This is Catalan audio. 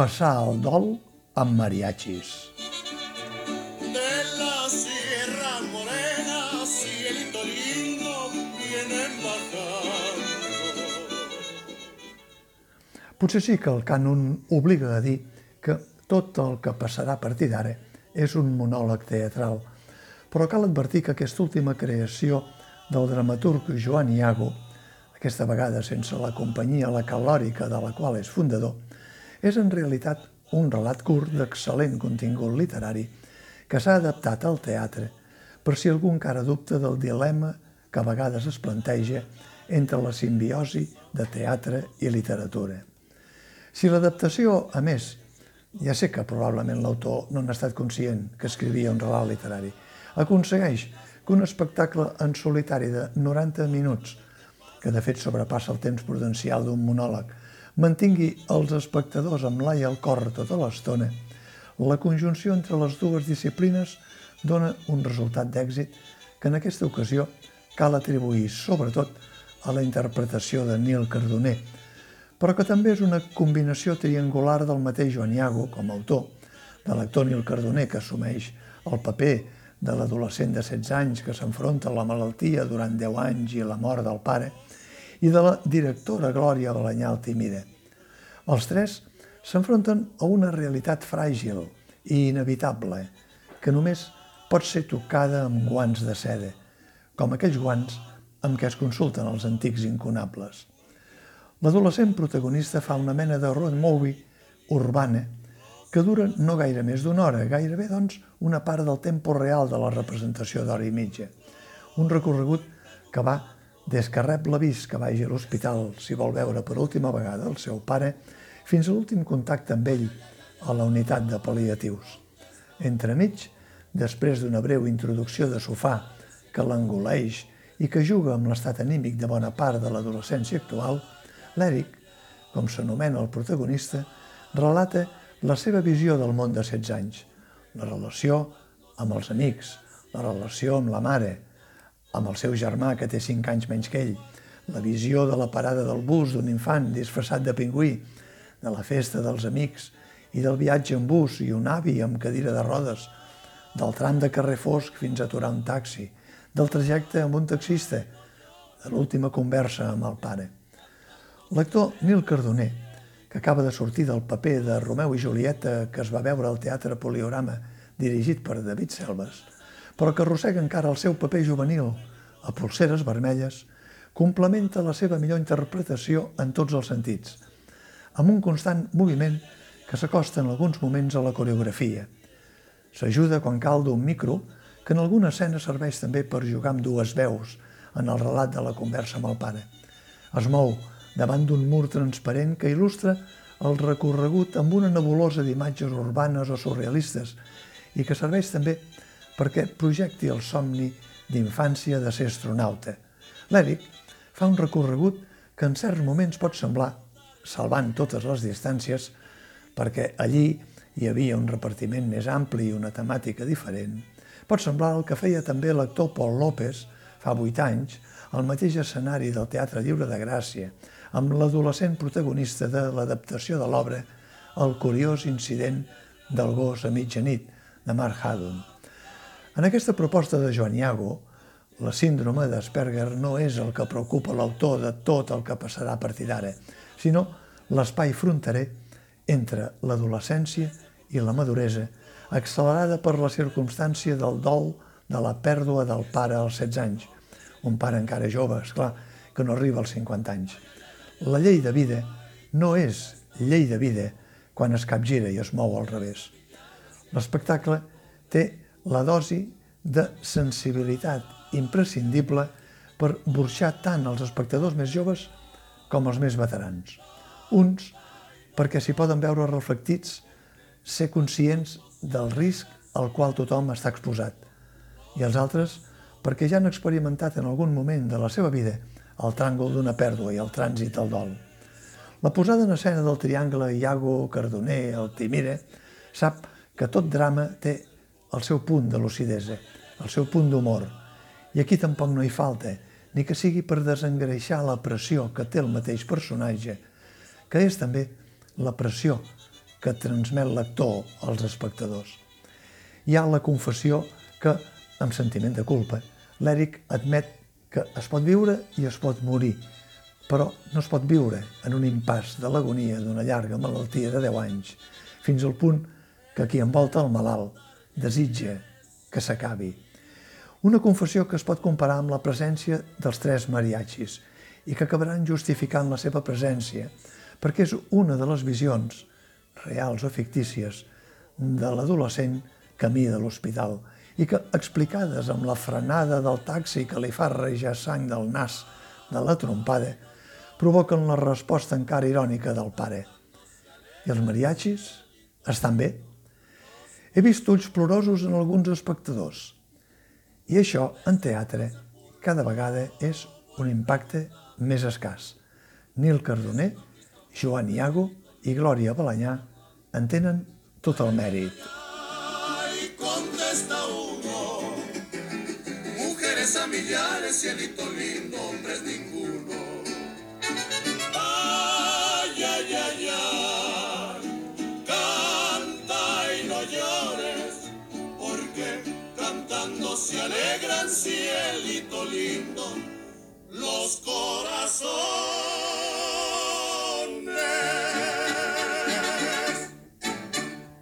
passar el dol amb mariachis. De la Sierra Morena, cielito lindo, vienen bajando. Potser sí que el cànon obliga a dir que tot el que passarà a partir d'ara és un monòleg teatral, però cal advertir que aquesta última creació del dramaturg Joan Iago, aquesta vegada sense la companyia La Calòrica de la qual és fundador, és en realitat un relat curt d'excel·lent contingut literari que s'ha adaptat al teatre per si algú encara dubta del dilema que a vegades es planteja entre la simbiosi de teatre i literatura. Si l'adaptació, a més, ja sé que probablement l'autor no n'ha estat conscient que escrivia un relat literari, aconsegueix que un espectacle en solitari de 90 minuts, que de fet sobrepassa el temps prudencial d'un monòleg, mantingui els espectadors amb l'ai al cor tota l'estona, la conjunció entre les dues disciplines dona un resultat d'èxit que en aquesta ocasió cal atribuir sobretot a la interpretació de Nil Cardoner, però que també és una combinació triangular del mateix Joan Iago com a autor, de l'actor Nil Cardoner que assumeix el paper de l'adolescent de 16 anys que s'enfronta a la malaltia durant 10 anys i la mort del pare, i de la directora Glòria Balanyal Timide. Els tres s'enfronten a una realitat fràgil i inevitable que només pot ser tocada amb guants de seda, com aquells guants amb què es consulten els antics incunables. L'adolescent protagonista fa una mena de road movie urbana que dura no gaire més d'una hora, gairebé doncs una part del tempo real de la representació d'hora i mitja. Un recorregut que va des que rep l'avís que vagi a l'hospital si vol veure per última vegada el seu pare fins a l'últim contacte amb ell a la unitat de pal·liatius. Entremig, després d'una breu introducció de sofà que l'engoleix i que juga amb l'estat anímic de bona part de l'adolescència actual, L'Eric, com s'anomena el protagonista, relata la seva visió del món de 16 anys, la relació amb els amics, la relació amb la mare, amb el seu germà que té 5 anys menys que ell, la visió de la parada del bus d'un infant disfressat de pingüí, de la festa dels amics i del viatge en bus i un avi amb cadira de rodes, del tram de carrer fosc fins a aturar un taxi, del trajecte amb un taxista, de l'última conversa amb el pare. L'actor Nil Cardoner, que acaba de sortir del paper de Romeu i Julieta que es va veure al Teatre Poliorama dirigit per David Selves, però que arrossega encara el seu paper juvenil a Polseres Vermelles, complementa la seva millor interpretació en tots els sentits, amb un constant moviment que s'acosta en alguns moments a la coreografia. S'ajuda quan cal d'un micro, que en alguna escena serveix també per jugar amb dues veus en el relat de la conversa amb el pare. Es mou davant d'un mur transparent que il·lustra el recorregut amb una nebulosa d'imatges urbanes o surrealistes i que serveix també perquè projecti el somni d'infància de ser astronauta. L'Eric fa un recorregut que en certs moments pot semblar, salvant totes les distàncies, perquè allí hi havia un repartiment més ampli i una temàtica diferent, pot semblar el que feia també l'actor Paul López fa vuit anys al mateix escenari del Teatre Lliure de Gràcia, amb l'adolescent protagonista de l'adaptació de l'obra El curiós incident del gos a mitjanit, de Mark Haddon. En aquesta proposta de Joan Iago, la síndrome d'Asperger no és el que preocupa l'autor de tot el que passarà a partir d'ara, sinó l'espai fronterer entre l'adolescència i la maduresa, accelerada per la circumstància del dol de la pèrdua del pare als 16 anys, un pare encara jove, és clar, que no arriba als 50 anys. La llei de vida no és llei de vida quan es capgira i es mou al revés. L'espectacle té la dosi de sensibilitat imprescindible per burxar tant els espectadors més joves com els més veterans. Uns, perquè s'hi poden veure reflectits, ser conscients del risc al qual tothom està exposat. I els altres, perquè ja han experimentat en algun moment de la seva vida el tràngol d'una pèrdua i el trànsit al dol. La posada en escena del triangle Iago, Cardoner, el Timire, sap que tot drama té el seu punt de lucidesa, el seu punt d'humor. I aquí tampoc no hi falta, ni que sigui per desengreixar la pressió que té el mateix personatge, que és també la pressió que transmet l'actor als espectadors. Hi ha la confessió que, amb sentiment de culpa, l'Eric admet que es pot viure i es pot morir, però no es pot viure en un impàs de l'agonia d'una llarga malaltia de 10 anys, fins al punt que qui envolta el malalt desitja que s'acabi. Una confessió que es pot comparar amb la presència dels tres mariachis i que acabaran justificant la seva presència perquè és una de les visions, reals o fictícies, de l'adolescent camí de l'hospital i que, explicades amb la frenada del taxi que li fa rejar sang del nas de la trompada, provoquen la resposta encara irònica del pare. I els mariachis estan bé? He vist ulls plorosos en alguns espectadors. I això, en teatre, cada vegada és un impacte més escàs. Nil Cardoner, Joan Iago i Glòria Balanyà en tenen tot el mèrit. Mujeres a millares, cielito lindo, hombres ninguno. Se alegran, cielito lindo, los corazones.